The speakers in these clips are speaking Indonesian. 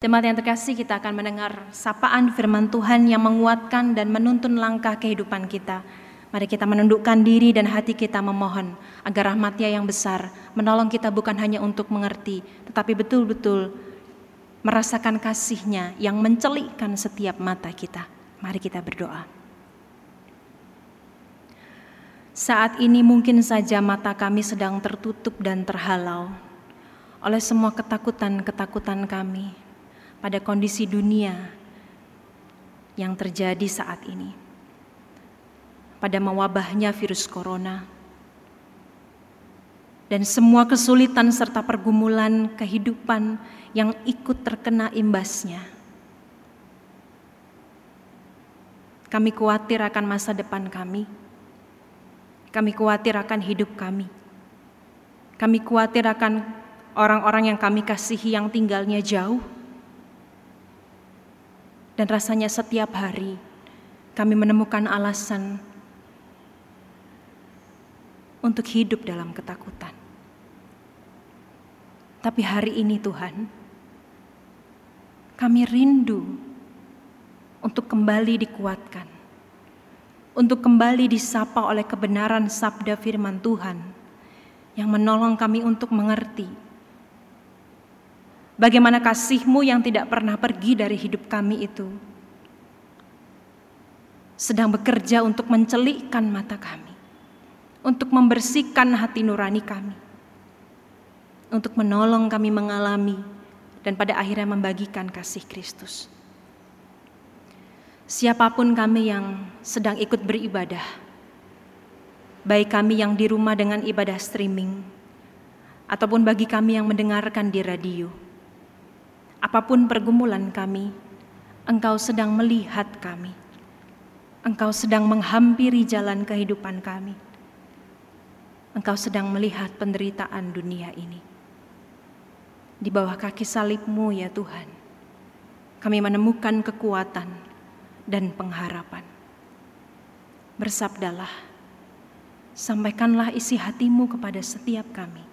Jemaat yang terkasih, kita akan mendengar sapaan firman Tuhan yang menguatkan dan menuntun langkah kehidupan kita. Mari kita menundukkan diri dan hati kita memohon agar rahmatnya yang besar menolong kita bukan hanya untuk mengerti, tetapi betul-betul merasakan kasihnya yang mencelikkan setiap mata kita. Mari kita berdoa. Saat ini mungkin saja mata kami sedang tertutup dan terhalau oleh semua ketakutan-ketakutan kami, pada kondisi dunia yang terjadi saat ini. Pada mewabahnya virus corona dan semua kesulitan serta pergumulan kehidupan yang ikut terkena imbasnya. Kami khawatir akan masa depan kami. Kami khawatir akan hidup kami. Kami khawatir akan orang-orang yang kami kasihi yang tinggalnya jauh dan rasanya setiap hari kami menemukan alasan untuk hidup dalam ketakutan. Tapi hari ini Tuhan, kami rindu untuk kembali dikuatkan, untuk kembali disapa oleh kebenaran sabda firman Tuhan yang menolong kami untuk mengerti Bagaimana kasihmu yang tidak pernah pergi dari hidup kami itu sedang bekerja untuk mencelikkan mata kami, untuk membersihkan hati nurani kami, untuk menolong kami mengalami dan pada akhirnya membagikan kasih Kristus. Siapa pun kami yang sedang ikut beribadah, baik kami yang di rumah dengan ibadah streaming, ataupun bagi kami yang mendengarkan di radio, Apa pun pergumulan kami, Engkau sedang melihat kami. Engkau sedang menghampiri jalan kehidupan kami. Engkau sedang melihat penderitaan dunia ini. Di bawah kaki salibmu ya Tuhan, kami menemukan kekuatan dan pengharapan. Bersabdalah, sampaikanlah isi hatimu kepada setiap kami.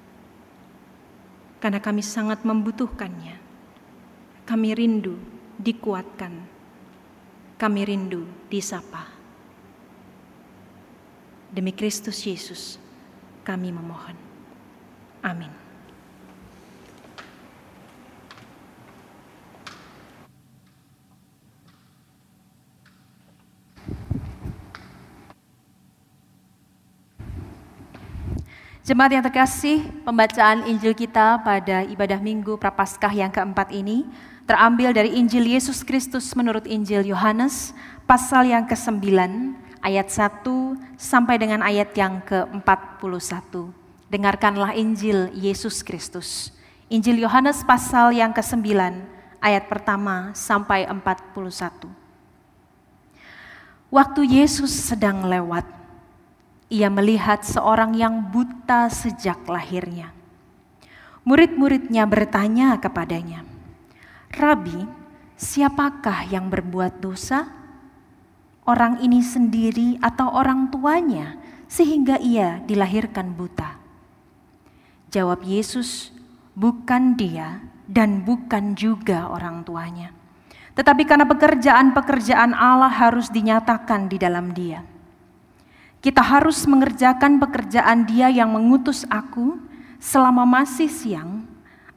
Karena kami sangat membutuhkannya kami rindu dikuatkan. Kami rindu disapa. Demi Kristus Yesus, kami memohon. Amin. Jemaat yang terkasih, pembacaan Injil kita pada ibadah Minggu Prapaskah yang keempat ini terambil dari Injil Yesus Kristus menurut Injil Yohanes pasal yang ke-9 ayat 1 sampai dengan ayat yang ke-41. Dengarkanlah Injil Yesus Kristus. Injil Yohanes pasal yang ke-9 ayat pertama sampai 41. Waktu Yesus sedang lewat, ia melihat seorang yang buta sejak lahirnya. Murid-muridnya bertanya kepadanya, Rabi, siapakah yang berbuat dosa? Orang ini sendiri atau orang tuanya sehingga ia dilahirkan buta? Jawab Yesus, bukan dia dan bukan juga orang tuanya. Tetapi karena pekerjaan-pekerjaan Allah harus dinyatakan di dalam dia. Kita harus mengerjakan pekerjaan dia yang mengutus aku selama masih siang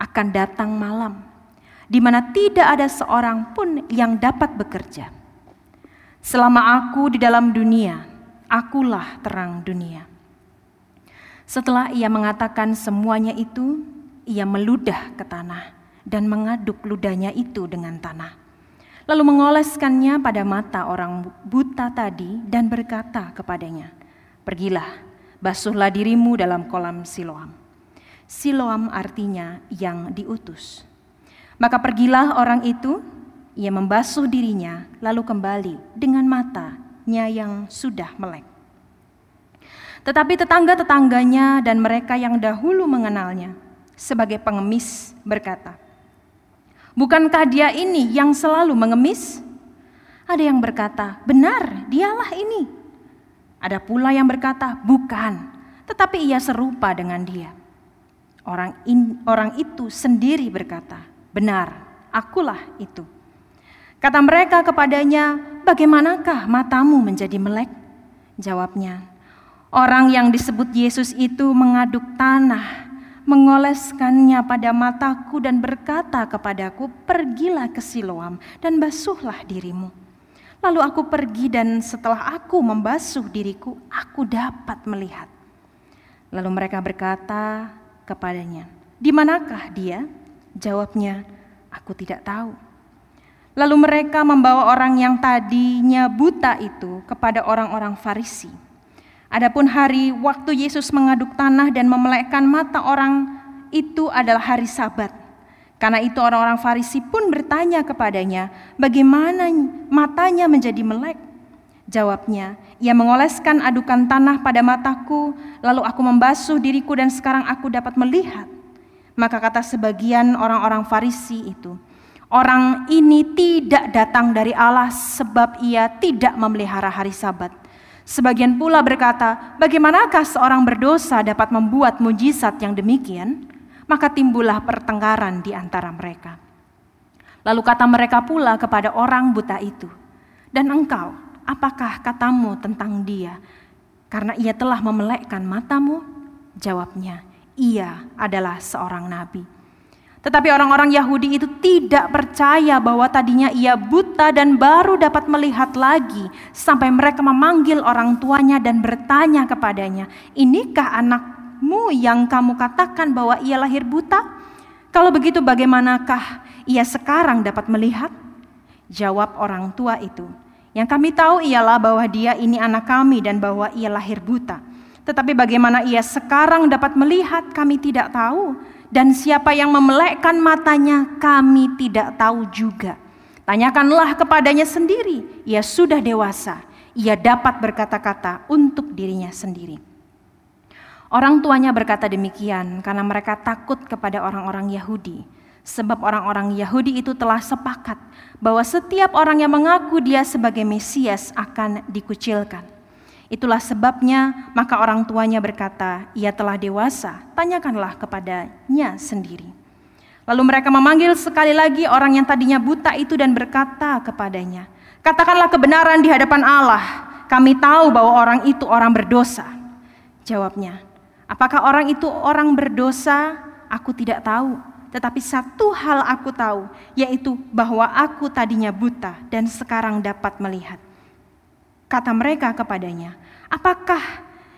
akan datang malam di mana tidak ada seorang pun yang dapat bekerja. Selama aku di dalam dunia, akulah terang dunia. Setelah ia mengatakan semuanya itu, ia meludah ke tanah dan mengaduk ludahnya itu dengan tanah. Lalu mengoleskannya pada mata orang buta tadi dan berkata kepadanya, Pergilah, basuhlah dirimu dalam kolam Siloam. Siloam artinya yang diutus. Maka pergilah orang itu, ia membasuh dirinya, lalu kembali dengan matanya yang sudah melek. Tetapi tetangga-tetangganya dan mereka yang dahulu mengenalnya sebagai pengemis berkata, Bukankah dia ini yang selalu mengemis? Ada yang berkata, benar, dialah ini. Ada pula yang berkata, bukan, tetapi ia serupa dengan dia. Orang, in, orang itu sendiri berkata, Benar, akulah itu. Kata mereka kepadanya, bagaimanakah matamu menjadi melek? Jawabnya, orang yang disebut Yesus itu mengaduk tanah, mengoleskannya pada mataku dan berkata kepadaku, pergilah ke Siloam dan basuhlah dirimu. Lalu aku pergi dan setelah aku membasuh diriku, aku dapat melihat. Lalu mereka berkata kepadanya, di manakah dia? Jawabnya, aku tidak tahu. Lalu mereka membawa orang yang tadinya buta itu kepada orang-orang Farisi. Adapun hari waktu Yesus mengaduk tanah dan memelekkan mata orang itu adalah hari Sabat. Karena itu orang-orang Farisi pun bertanya kepadanya, bagaimana matanya menjadi melek? Jawabnya, ia mengoleskan adukan tanah pada mataku, lalu aku membasuh diriku dan sekarang aku dapat melihat. Maka kata sebagian orang-orang Farisi itu, Orang ini tidak datang dari Allah sebab ia tidak memelihara hari Sabat. Sebagian pula berkata, "Bagaimanakah seorang berdosa dapat membuat mujizat yang demikian?" Maka timbullah pertengkaran di antara mereka. Lalu kata mereka pula kepada orang buta itu, "Dan engkau, apakah katamu tentang dia? Karena ia telah memelekkan matamu?" Jawabnya, "Ia adalah seorang nabi." Tetapi orang-orang Yahudi itu tidak percaya bahwa tadinya ia buta dan baru dapat melihat lagi sampai mereka memanggil orang tuanya dan bertanya kepadanya, "Inikah anakmu yang kamu katakan bahwa ia lahir buta? Kalau begitu bagaimanakah ia sekarang dapat melihat?" Jawab orang tua itu, "Yang kami tahu ialah bahwa dia ini anak kami dan bahwa ia lahir buta. Tetapi bagaimana ia sekarang dapat melihat kami tidak tahu." dan siapa yang memelekkan matanya kami tidak tahu juga. Tanyakanlah kepadanya sendiri, ia sudah dewasa, ia dapat berkata-kata untuk dirinya sendiri. Orang tuanya berkata demikian karena mereka takut kepada orang-orang Yahudi, sebab orang-orang Yahudi itu telah sepakat bahwa setiap orang yang mengaku dia sebagai Mesias akan dikucilkan. Itulah sebabnya maka orang tuanya berkata, ia telah dewasa, tanyakanlah kepadanya sendiri. Lalu mereka memanggil sekali lagi orang yang tadinya buta itu dan berkata kepadanya, katakanlah kebenaran di hadapan Allah, kami tahu bahwa orang itu orang berdosa. Jawabnya, apakah orang itu orang berdosa? Aku tidak tahu. Tetapi satu hal aku tahu, yaitu bahwa aku tadinya buta dan sekarang dapat melihat. Kata mereka kepadanya, apakah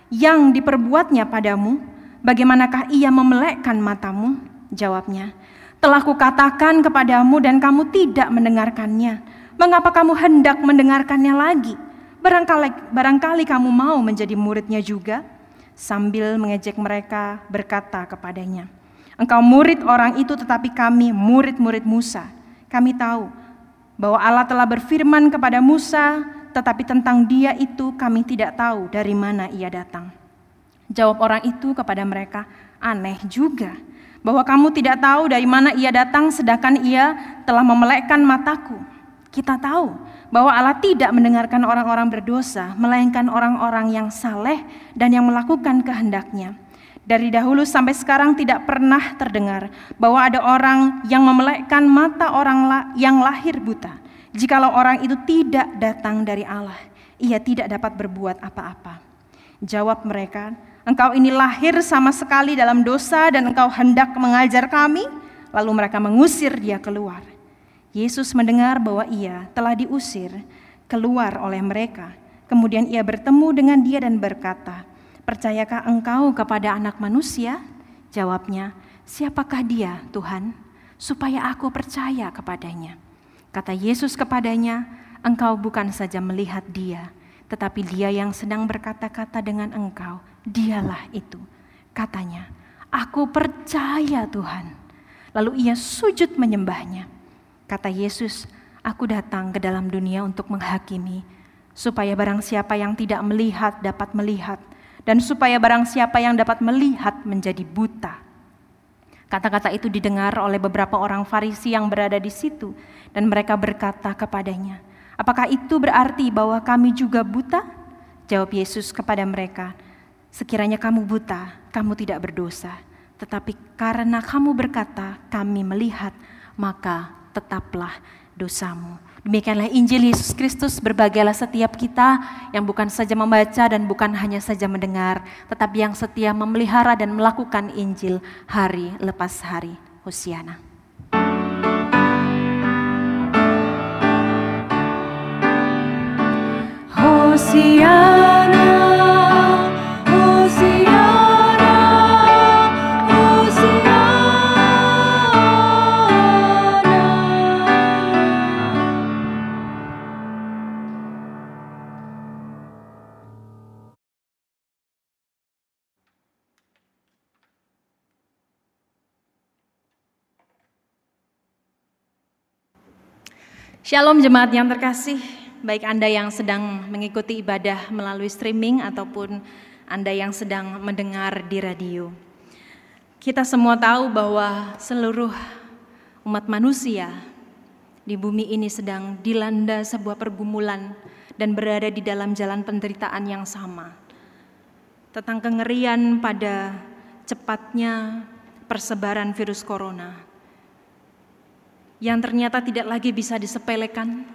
yang diperbuatnya padamu? Bagaimanakah ia memelekkan matamu? Jawabnya, telah kukatakan kepadamu dan kamu tidak mendengarkannya. Mengapa kamu hendak mendengarkannya lagi? Barangkali, barangkali kamu mau menjadi muridnya juga? Sambil mengejek mereka berkata kepadanya, Engkau murid orang itu tetapi kami murid-murid Musa. Kami tahu bahwa Allah telah berfirman kepada Musa tetapi tentang dia itu kami tidak tahu dari mana ia datang. Jawab orang itu kepada mereka, aneh juga bahwa kamu tidak tahu dari mana ia datang sedangkan ia telah memelekkan mataku. Kita tahu bahwa Allah tidak mendengarkan orang-orang berdosa, melainkan orang-orang yang saleh dan yang melakukan kehendaknya. Dari dahulu sampai sekarang tidak pernah terdengar bahwa ada orang yang memelekkan mata orang yang lahir buta Jikalau orang itu tidak datang dari Allah, ia tidak dapat berbuat apa-apa. Jawab mereka, engkau ini lahir sama sekali dalam dosa dan engkau hendak mengajar kami? Lalu mereka mengusir dia keluar. Yesus mendengar bahwa ia telah diusir keluar oleh mereka. Kemudian ia bertemu dengan dia dan berkata, Percayakah engkau kepada anak manusia? Jawabnya, siapakah dia Tuhan? Supaya aku percaya kepadanya. Kata Yesus kepadanya, engkau bukan saja melihat dia, tetapi dia yang sedang berkata-kata dengan engkau, dialah itu. Katanya, aku percaya Tuhan. Lalu ia sujud menyembahnya. Kata Yesus, aku datang ke dalam dunia untuk menghakimi, supaya barang siapa yang tidak melihat dapat melihat, dan supaya barang siapa yang dapat melihat menjadi buta. Kata-kata itu didengar oleh beberapa orang Farisi yang berada di situ, dan mereka berkata kepadanya, "Apakah itu berarti bahwa kami juga buta?" Jawab Yesus kepada mereka, "Sekiranya kamu buta, kamu tidak berdosa, tetapi karena kamu berkata, 'Kami melihat', maka tetaplah dosamu. Demikianlah Injil Yesus Kristus berbagailah setiap kita yang bukan saja membaca dan bukan hanya saja mendengar, tetapi yang setia memelihara dan melakukan Injil hari lepas hari. Hosiana. Hosiana. Shalom jemaat yang terkasih, baik Anda yang sedang mengikuti ibadah melalui streaming ataupun Anda yang sedang mendengar di radio. Kita semua tahu bahwa seluruh umat manusia di bumi ini sedang dilanda sebuah pergumulan dan berada di dalam jalan penderitaan yang sama. Tentang kengerian pada cepatnya persebaran virus corona yang ternyata tidak lagi bisa disepelekan,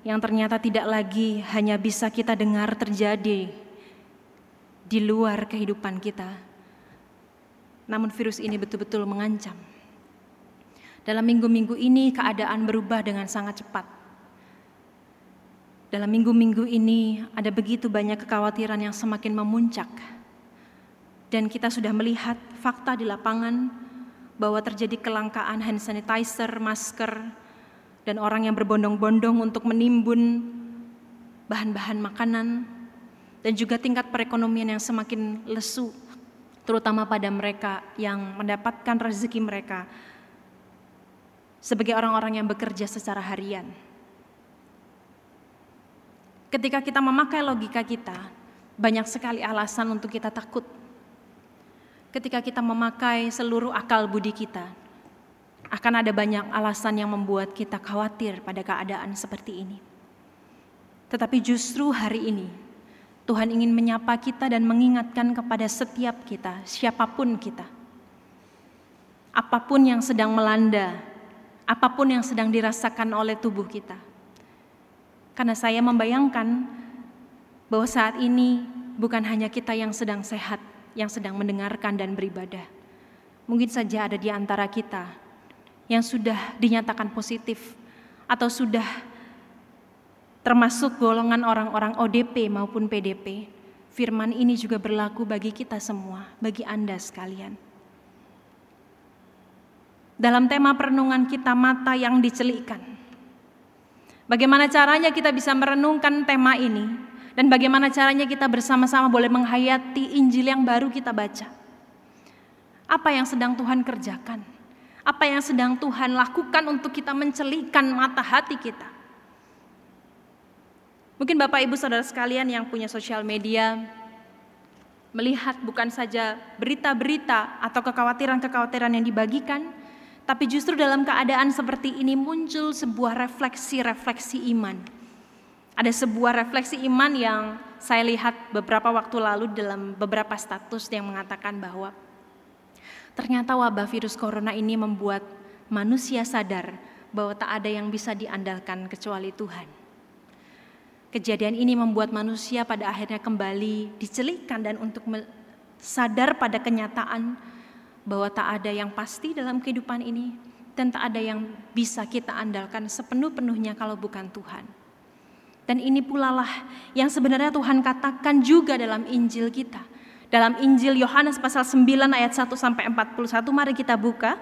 yang ternyata tidak lagi hanya bisa kita dengar terjadi di luar kehidupan kita. Namun virus ini betul-betul mengancam. Dalam minggu-minggu ini keadaan berubah dengan sangat cepat. Dalam minggu-minggu ini ada begitu banyak kekhawatiran yang semakin memuncak. Dan kita sudah melihat fakta di lapangan bahwa terjadi kelangkaan hand sanitizer, masker, dan orang yang berbondong-bondong untuk menimbun bahan-bahan makanan, dan juga tingkat perekonomian yang semakin lesu, terutama pada mereka yang mendapatkan rezeki mereka sebagai orang-orang yang bekerja secara harian. Ketika kita memakai logika kita, banyak sekali alasan untuk kita takut ketika kita memakai seluruh akal budi kita, akan ada banyak alasan yang membuat kita khawatir pada keadaan seperti ini. Tetapi justru hari ini, Tuhan ingin menyapa kita dan mengingatkan kepada setiap kita, siapa pun kita. Apa pun yang sedang melanda, apa pun yang sedang dirasakan oleh tubuh kita. Karena saya membayangkan bahwa saat ini bukan hanya kita yang sedang sehat, yang sedang mendengarkan dan beribadah. Mungkin saja ada di antara kita yang sudah dinyatakan positif atau sudah termasuk golongan orang-orang ODP maupun PDP. Firman ini juga berlaku bagi kita semua, bagi Anda sekalian. Dalam tema perenungan kita mata yang dicelikkan. Bagaimana caranya kita bisa merenungkan tema ini? Dan bagaimana caranya kita bersama-sama boleh menghayati Injil yang baru kita baca. Apa yang sedang Tuhan kerjakan? Apa yang sedang Tuhan lakukan untuk kita mencelikan mata hati kita? Mungkin Bapak Ibu Saudara sekalian yang punya sosial media melihat bukan saja berita-berita atau kekhawatiran-kekhawatiran yang dibagikan, tapi justru dalam keadaan seperti ini muncul sebuah refleksi-refleksi iman ada sebuah refleksi iman yang saya lihat beberapa waktu lalu dalam beberapa status yang mengatakan bahwa ternyata wabah virus corona ini membuat manusia sadar bahwa tak ada yang bisa diandalkan kecuali Tuhan. Kejadian ini membuat manusia pada akhirnya kembali dicelikkan dan untuk sadar pada kenyataan bahwa tak ada yang pasti dalam kehidupan ini dan tak ada yang bisa kita andalkan sepenuh-penuhnya kalau bukan Tuhan. Dan ini pula lah yang sebenarnya Tuhan katakan juga dalam Injil kita. Dalam Injil Yohanes pasal 9 ayat 1 sampai 41 mari kita buka.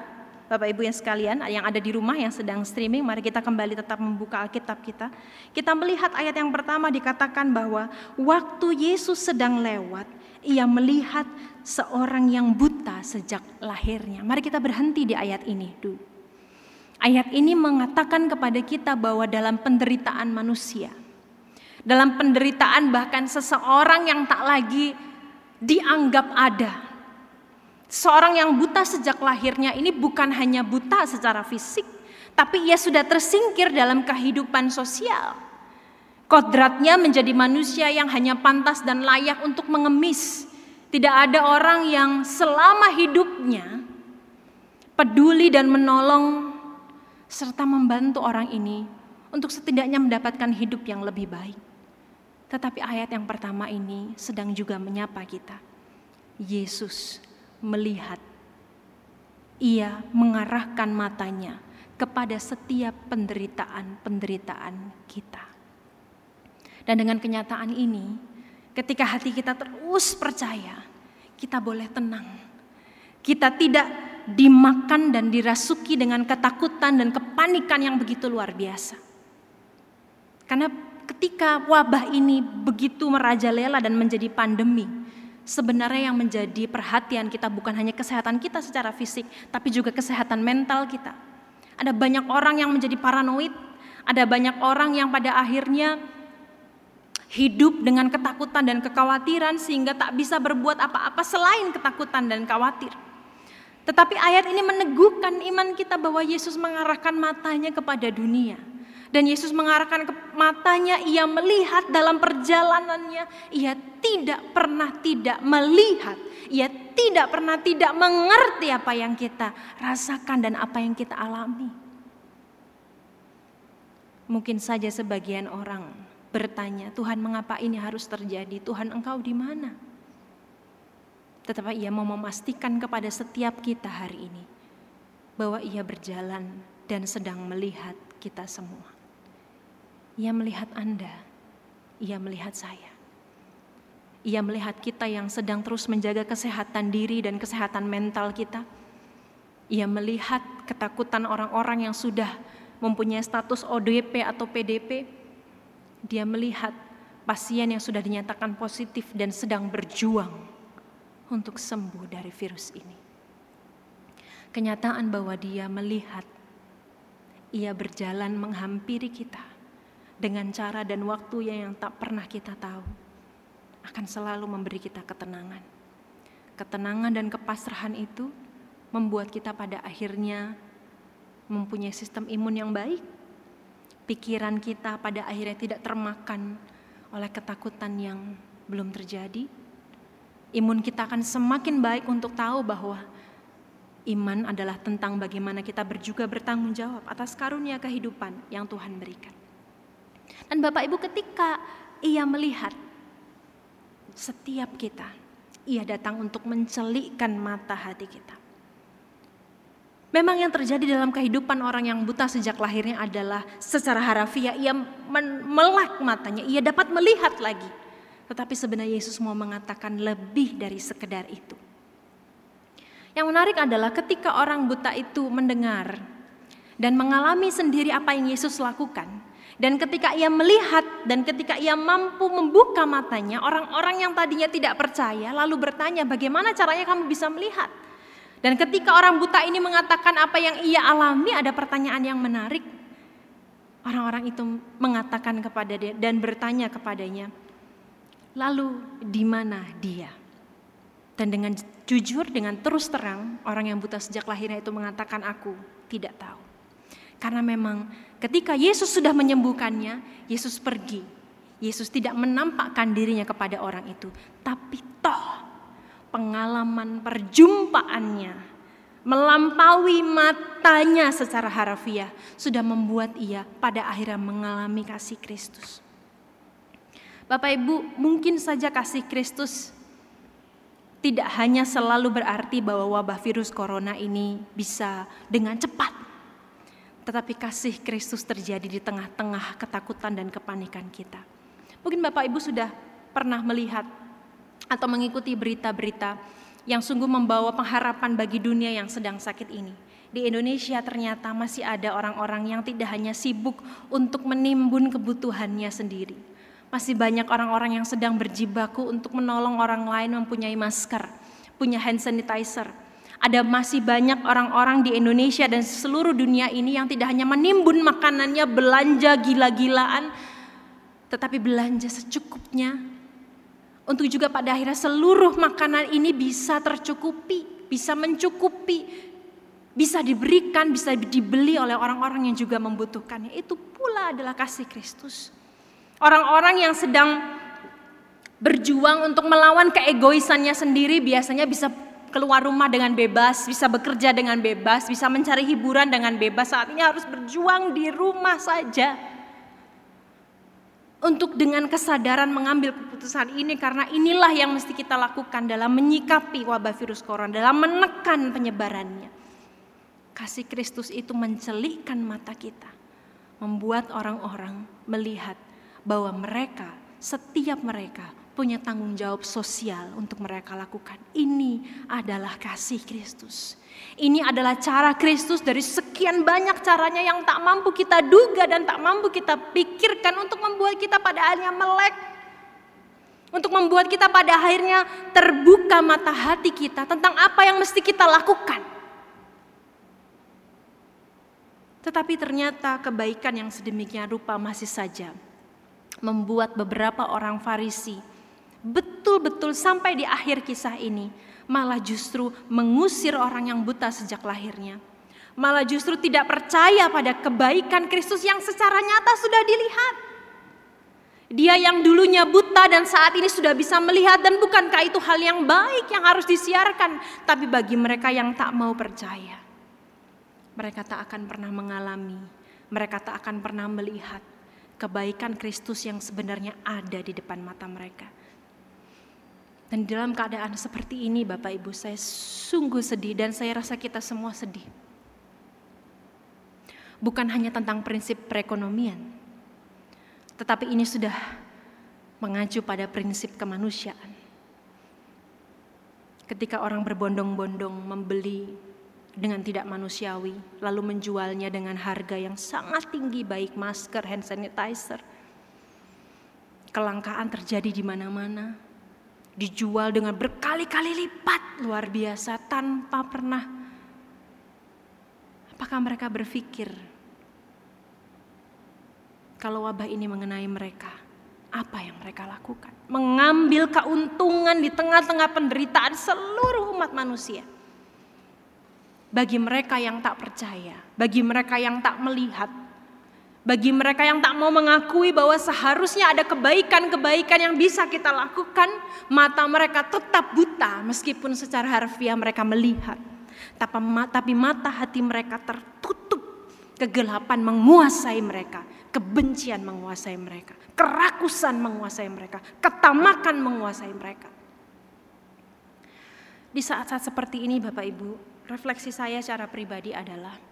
Bapak Ibu yang sekalian yang ada di rumah yang sedang streaming, mari kita kembali tetap membuka Alkitab kita. Kita melihat ayat yang pertama dikatakan bahwa waktu Yesus sedang lewat, ia melihat seorang yang buta sejak lahirnya. Mari kita berhenti di ayat ini dulu. Ayat ini mengatakan kepada kita bahwa dalam penderitaan manusia, dalam penderitaan bahkan seseorang yang tak lagi dianggap ada. Seorang yang buta sejak lahirnya ini bukan hanya buta secara fisik, tapi ia sudah tersingkir dalam kehidupan sosial. Kodratnya menjadi manusia yang hanya pantas dan layak untuk mengemis. Tidak ada orang yang selama hidupnya peduli dan menolong serta membantu orang ini untuk setidaknya mendapatkan hidup yang lebih baik. Tetapi ayat yang pertama ini sedang juga menyapa kita. Yesus melihat, ia mengarahkan matanya kepada setiap penderitaan-penderitaan kita. Dan dengan kenyataan ini, ketika hati kita terus percaya, kita boleh tenang. Kita tidak dimakan dan dirasuki dengan ketakutan dan kepanikan yang begitu luar biasa. Karena ketika wabah ini begitu merajalela dan menjadi pandemi, sebenarnya yang menjadi perhatian kita bukan hanya kesehatan kita secara fisik, tapi juga kesehatan mental kita ada banyak orang yang menjadi paranoid, ada banyak orang yang pada akhirnya hidup dengan ketakutan dan kekhawatiran sehingga tak bisa berbuat apa-apa selain ketakutan dan khawatir. Tetapi ayat ini meneguhkan iman kita bahwa Yesus mengarahkan matanya kepada dunia. Dan Yesus mengarahkan ke matanya, ia melihat dalam perjalanannya, ia tidak pernah tidak melihat, ia tidak pernah tidak mengerti apa yang kita rasakan dan apa yang kita alami. Mungkin saja sebagian orang bertanya, Tuhan mengapa ini harus terjadi? Tuhan engkau di mana? Tetapi ia mau memastikan kepada setiap kita hari ini bahwa ia berjalan dan sedang melihat kita semua. Ia melihat Anda, ia melihat saya. Ia melihat kita yang sedang terus menjaga kesehatan diri dan kesehatan mental kita. Ia melihat ketakutan orang-orang yang sudah mempunyai status ODP atau PDP. Dia melihat pasien yang sudah dinyatakan positif dan sedang berjuang untuk sembuh dari virus ini. Kenyataan bahwa dia melihat, ia berjalan menghampiri kita dengan cara dan waktu yang tak pernah kita tahu akan selalu memberi kita ketenangan. Ketenangan dan kepasrahan itu membuat kita pada akhirnya mempunyai sistem imun yang baik. Pikiran kita pada akhirnya tidak termakan oleh ketakutan yang belum terjadi. Imun kita akan semakin baik untuk tahu bahwa iman adalah tentang bagaimana kita juga bertanggung jawab atas karunia kehidupan yang Tuhan berikan. Dan Bapak Ibu ketika ia melihat setiap kita, ia datang untuk mencelikkan mata hati kita. Memang yang terjadi dalam kehidupan orang yang buta sejak lahirnya adalah secara harafiah ia melak matanya, ia dapat melihat lagi. Tetapi sebenarnya Yesus mau mengatakan lebih dari sekedar itu. Yang menarik adalah ketika orang buta itu mendengar dan mengalami sendiri apa yang Yesus lakukan, dan ketika ia melihat dan ketika ia mampu membuka matanya, orang-orang yang tadinya tidak percaya lalu bertanya, "Bagaimana caranya kamu bisa melihat?" Dan ketika orang buta ini mengatakan apa yang ia alami, ada pertanyaan yang menarik. Orang-orang itu mengatakan kepada dia dan bertanya kepadanya, "Lalu di mana dia?" Dan dengan jujur, dengan terus terang, orang yang buta sejak lahirnya itu mengatakan, "Aku tidak tahu." Karena memang ketika Yesus sudah menyembuhkannya, Yesus pergi. Yesus tidak menampakkan dirinya kepada orang itu, tapi toh pengalaman perjumpaannya melampaui matanya secara harafiah sudah membuat ia pada akhirnya mengalami kasih Kristus. Bapak Ibu, mungkin saja kasih Kristus tidak hanya selalu berarti bahwa wabah virus corona ini bisa dengan cepat tetapi kasih Kristus terjadi di tengah-tengah ketakutan dan kepanikan kita. Mungkin Bapak Ibu sudah pernah melihat atau mengikuti berita-berita yang sungguh membawa pengharapan bagi dunia yang sedang sakit ini. Di Indonesia ternyata masih ada orang-orang yang tidak hanya sibuk untuk menimbun kebutuhannya sendiri. Masih banyak orang-orang yang sedang berjibaku untuk menolong orang lain mempunyai masker, punya hand sanitizer, ada masih banyak orang-orang di Indonesia dan seluruh dunia ini yang tidak hanya menimbun makanannya, belanja gila-gilaan, tetapi belanja secukupnya. Untuk juga pada akhirnya seluruh makanan ini bisa tercukupi, bisa mencukupi, bisa diberikan, bisa dibeli oleh orang-orang yang juga membutuhkannya. Itu pula adalah kasih Kristus. Orang-orang yang sedang berjuang untuk melawan keegoisannya sendiri biasanya bisa keluar rumah dengan bebas, bisa bekerja dengan bebas, bisa mencari hiburan dengan bebas. Saat ini harus berjuang di rumah saja. Untuk dengan kesadaran mengambil keputusan ini karena inilah yang mesti kita lakukan dalam menyikapi wabah virus corona, dalam menekan penyebarannya. Kasih Kristus itu mencelikkan mata kita, membuat orang-orang melihat bahwa mereka, setiap mereka punya tanggung jawab sosial untuk mereka lakukan. Ini adalah kasih Kristus. Ini adalah cara Kristus dari sekian banyak caranya yang tak mampu kita duga dan tak mampu kita pikirkan untuk membuat kita pada akhirnya melek. Untuk membuat kita pada akhirnya terbuka mata hati kita tentang apa yang mesti kita lakukan. Tetapi ternyata kebaikan yang sedemikian rupa masih saja membuat beberapa orang Farisi betul-betul sampai di akhir kisah ini malah justru mengusir orang yang buta sejak lahirnya. Malah justru tidak percaya pada kebaikan Kristus yang secara nyata sudah dilihat. Dia yang dulunya buta dan saat ini sudah bisa melihat dan bukankah itu hal yang baik yang harus disiarkan. Tapi bagi mereka yang tak mau percaya. Mereka tak akan pernah mengalami, mereka tak akan pernah melihat kebaikan Kristus yang sebenarnya ada di depan mata mereka. Dan dalam keadaan seperti ini Bapak Ibu saya sungguh sedih dan saya rasa kita semua sedih. Bukan hanya tentang prinsip perekonomian. Tetapi ini sudah mengacu pada prinsip kemanusiaan. Ketika orang berbondong-bondong membeli dengan tidak manusiawi, lalu menjualnya dengan harga yang sangat tinggi baik masker, hand sanitizer. Kelangkaan terjadi di mana-mana, dijual dengan berkali-kali lipat. Luar biasa tanpa pernah. Apakah mereka berpikir kalau wabah ini mengenai mereka? Apa yang mereka lakukan? Mengambil keuntungan di tengah-tengah penderitaan seluruh umat manusia. Bagi mereka yang tak percaya bagi mereka yang tak melihat bagi mereka yang tak mau mengakui bahwa seharusnya ada kebaikan-kebaikan yang bisa kita lakukan, mata mereka tetap buta meskipun secara harfiah mereka melihat. Tapi mata hati mereka tertutup, kegelapan menguasai mereka, kebencian menguasai mereka, kerakusan menguasai mereka, ketamakan menguasai mereka. Di saat-saat seperti ini Bapak Ibu, refleksi saya secara pribadi adalah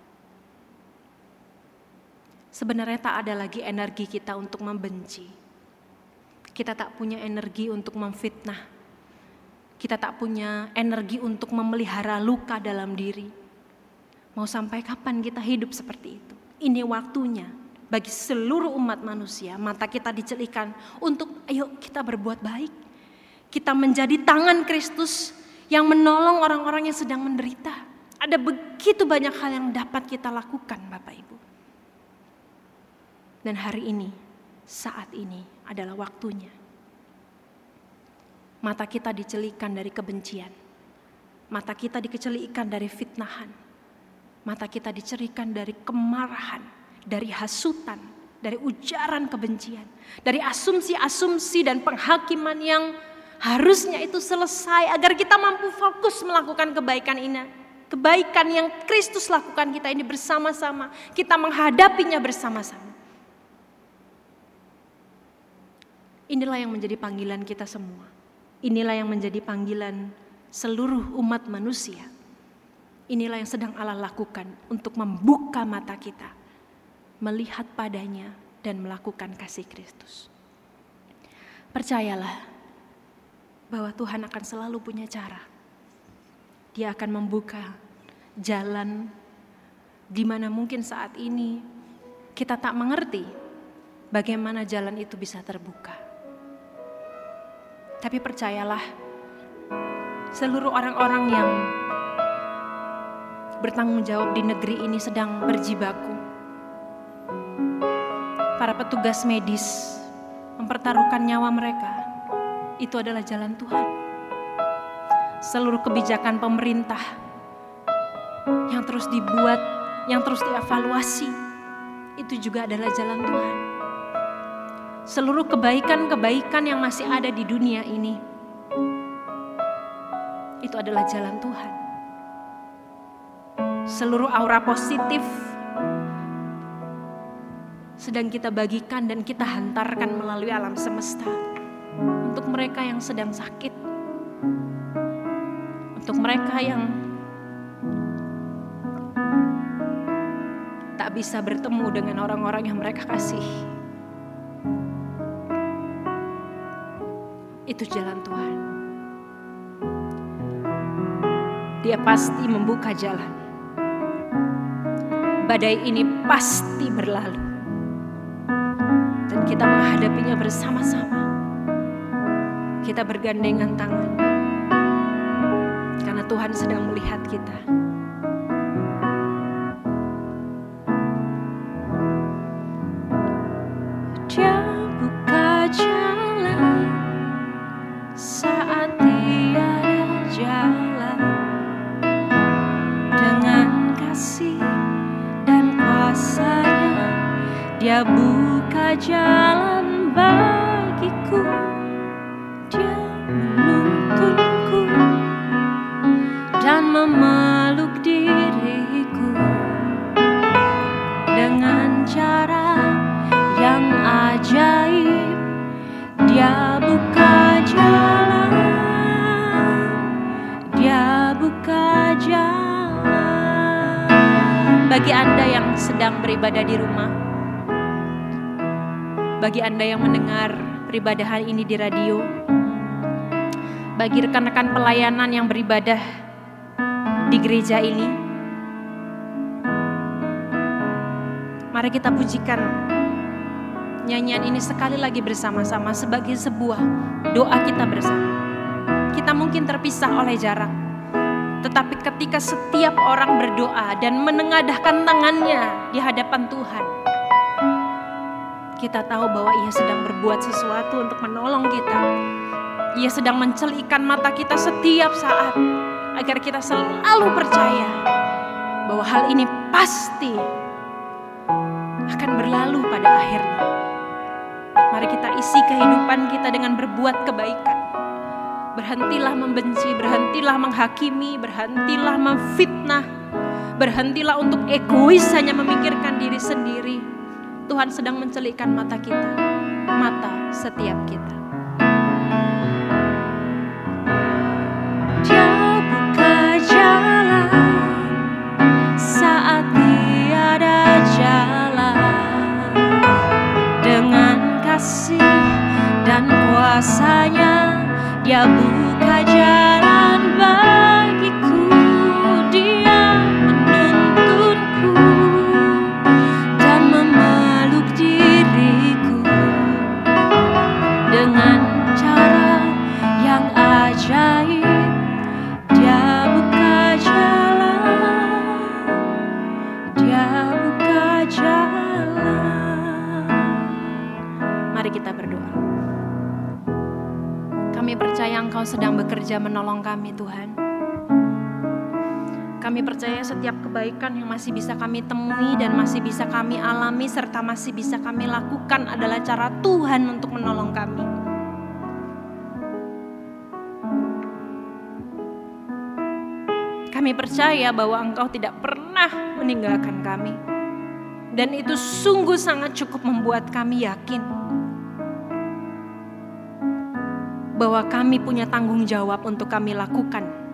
sebenarnya tak ada lagi energi kita untuk membenci. Kita tak punya energi untuk memfitnah. Kita tak punya energi untuk memelihara luka dalam diri. Mau sampai kapan kita hidup seperti itu? Ini waktunya bagi seluruh umat manusia. Mata kita dicelikan untuk ayo kita berbuat baik. Kita menjadi tangan Kristus yang menolong orang-orang yang sedang menderita. Ada begitu banyak hal yang dapat kita lakukan Bapak Ibu. Dan hari ini, saat ini adalah waktunya. Mata kita dicelikan dari kebencian. Mata kita dikecelikan dari fitnahan. Mata kita dicerikan dari kemarahan, dari hasutan, dari ujaran kebencian, dari asumsi-asumsi dan penghakiman yang harusnya itu selesai agar kita mampu fokus melakukan kebaikan ini. Kebaikan yang Kristus lakukan kita ini bersama-sama, kita menghadapinya bersama-sama. Inilah yang menjadi panggilan kita semua. Inilah yang menjadi panggilan seluruh umat manusia. Inilah yang sedang Allah lakukan untuk membuka mata kita, melihat padanya, dan melakukan kasih Kristus. Percayalah bahwa Tuhan akan selalu punya cara. Dia akan membuka jalan di mana mungkin saat ini kita tak mengerti bagaimana jalan itu bisa terbuka. Tapi percayalah, seluruh orang-orang yang bertanggung jawab di negeri ini sedang berjibaku. Para petugas medis mempertaruhkan nyawa mereka. Itu adalah jalan Tuhan. Seluruh kebijakan pemerintah yang terus dibuat, yang terus dievaluasi, itu juga adalah jalan Tuhan seluruh kebaikan-kebaikan yang masih ada di dunia ini. itu adalah jalan Tuhan. Seluruh aura positif sedang kita bagikan dan kita hantarkan melalui alam semesta untuk mereka yang sedang sakit, untuk mereka yang tak bisa bertemu dengan orang-orang yang mereka kasih. Itu jalan Tuhan. Dia pasti membuka jalan. Badai ini pasti berlalu dan kita menghadapinya bersama-sama. Kita bergandengan tangan karena Tuhan sedang melihat kita. Bagi Anda yang mendengar peribadahan ini di radio bagi rekan-rekan pelayanan yang beribadah di gereja ini mari kita pujikan nyanyian ini sekali lagi bersama-sama sebagai sebuah doa kita bersama. Kita mungkin terpisah oleh jarak, tetapi ketika setiap orang berdoa dan menengadahkan tangannya di hadapan Tuhan, kita tahu bahwa Ia sedang berbuat sesuatu untuk menolong kita. Ia sedang mencelikan mata kita setiap saat agar kita selalu percaya bahwa hal ini pasti akan berlalu pada akhirnya. Mari kita isi kehidupan kita dengan berbuat kebaikan. Berhentilah membenci, berhentilah menghakimi, berhentilah memfitnah. Berhentilah untuk egois hanya memikirkan diri sendiri. Tuhan sedang mencelikkan mata kita, mata setiap kita. Dia buka jalan saat tiada jalan dengan kasih dan kuasanya dia buka jalan percaya setiap kebaikan yang masih bisa kami temui dan masih bisa kami alami serta masih bisa kami lakukan adalah cara Tuhan untuk menolong kami. Kami percaya bahwa Engkau tidak pernah meninggalkan kami. Dan itu sungguh sangat cukup membuat kami yakin bahwa kami punya tanggung jawab untuk kami lakukan.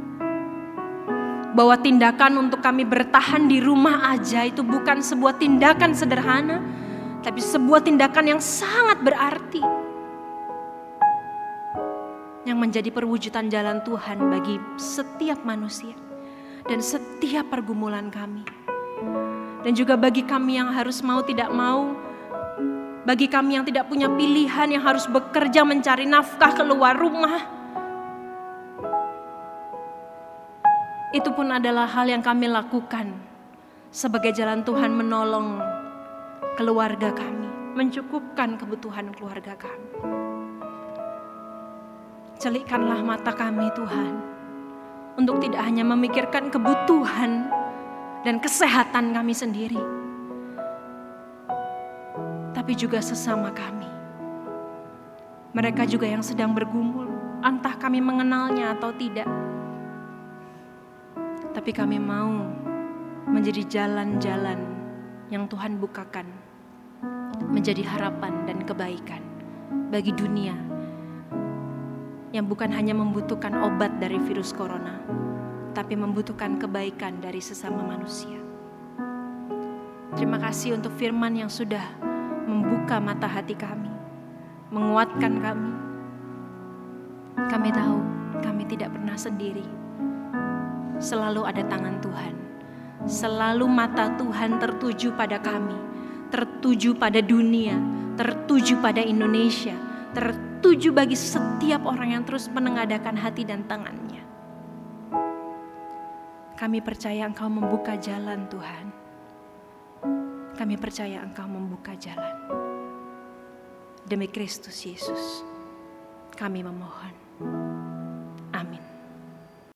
Bahwa tindakan untuk kami bertahan di rumah aja itu bukan sebuah tindakan sederhana, tapi sebuah tindakan yang sangat berarti. Yang menjadi perwujudan jalan Tuhan bagi setiap manusia dan setiap pergumulan kami. Dan juga bagi kami yang harus mau tidak mau, bagi kami yang tidak punya pilihan yang harus bekerja mencari nafkah keluar rumah. Itu pun adalah hal yang kami lakukan sebagai jalan Tuhan menolong keluarga kami, mencukupkan kebutuhan keluarga kami. Celikkanlah mata kami Tuhan, untuk tidak hanya memikirkan kebutuhan dan kesehatan kami sendiri, tapi juga sesama kami. Mereka juga yang sedang bergumul, entah kami mengenalnya atau tidak. Tapi kami mau menjadi jalan-jalan yang Tuhan bukakan, menjadi harapan dan kebaikan bagi dunia yang bukan hanya membutuhkan obat dari virus corona, tapi membutuhkan kebaikan dari sesama manusia. Terima kasih untuk firman yang sudah membuka mata hati kami, menguatkan kami. Kami tahu kami tidak pernah sendiri. Selalu ada tangan Tuhan. Selalu mata Tuhan tertuju pada kami, tertuju pada dunia, tertuju pada Indonesia, tertuju bagi setiap orang yang terus menengadakan hati dan tangannya. Kami percaya Engkau membuka jalan Tuhan. Kami percaya Engkau membuka jalan. Demi Kristus Yesus, kami memohon.